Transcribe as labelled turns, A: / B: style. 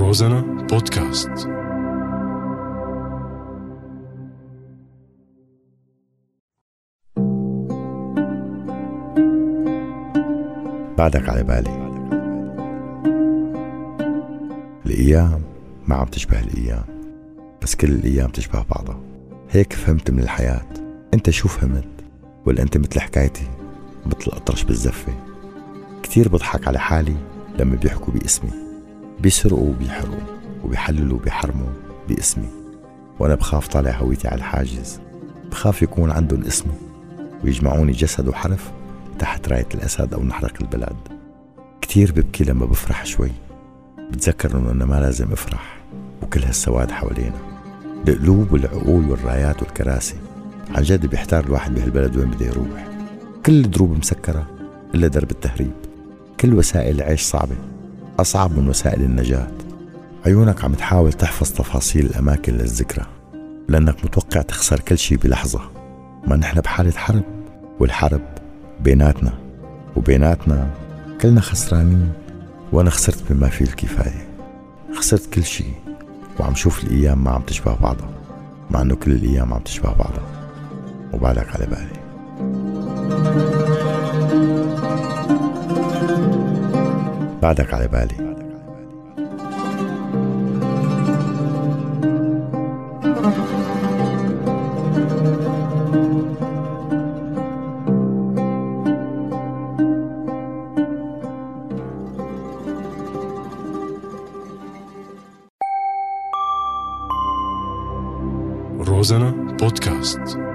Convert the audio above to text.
A: روزانا بودكاست.
B: بعدك على بالي. الأيام ما عم تشبه الأيام بس كل الأيام تشبه بعضها. هيك فهمت من الحياة. أنت شو فهمت؟ ولا أنت مثل حكايتي مثل أطرش بالزفة؟ كتير بضحك على حالي لما بيحكوا باسمي. بيسرقوا وبيحرقوا وبيحللوا وبيحرموا باسمي. وأنا بخاف طالع هويتي على الحاجز. بخاف يكون عندهم اسمي ويجمعوني جسد وحرف تحت راية الأسد أو نحرق البلد كتير ببكي لما بفرح شوي. بتذكر إنه أنا ما لازم أفرح وكل هالسواد حوالينا. القلوب والعقول والرايات والكراسي. عن جد بيحتار الواحد بهالبلد وين بده يروح. كل الدروب مسكرة إلا درب التهريب. كل وسائل العيش صعبة. أصعب من وسائل النجاة. عيونك عم تحاول تحفظ تفاصيل الأماكن للذكرى لأنك متوقع تخسر كل شي بلحظة. ما نحن بحالة حرب والحرب بيناتنا وبيناتنا كلنا خسرانين وأنا خسرت بما فيه الكفاية. خسرت كل شيء وعم شوف الأيام ما عم تشبه بعضها مع أنه كل الأيام عم تشبه بعضها. وبالك على بالي. بعدك على بالي.
A: روزانا بودكاست.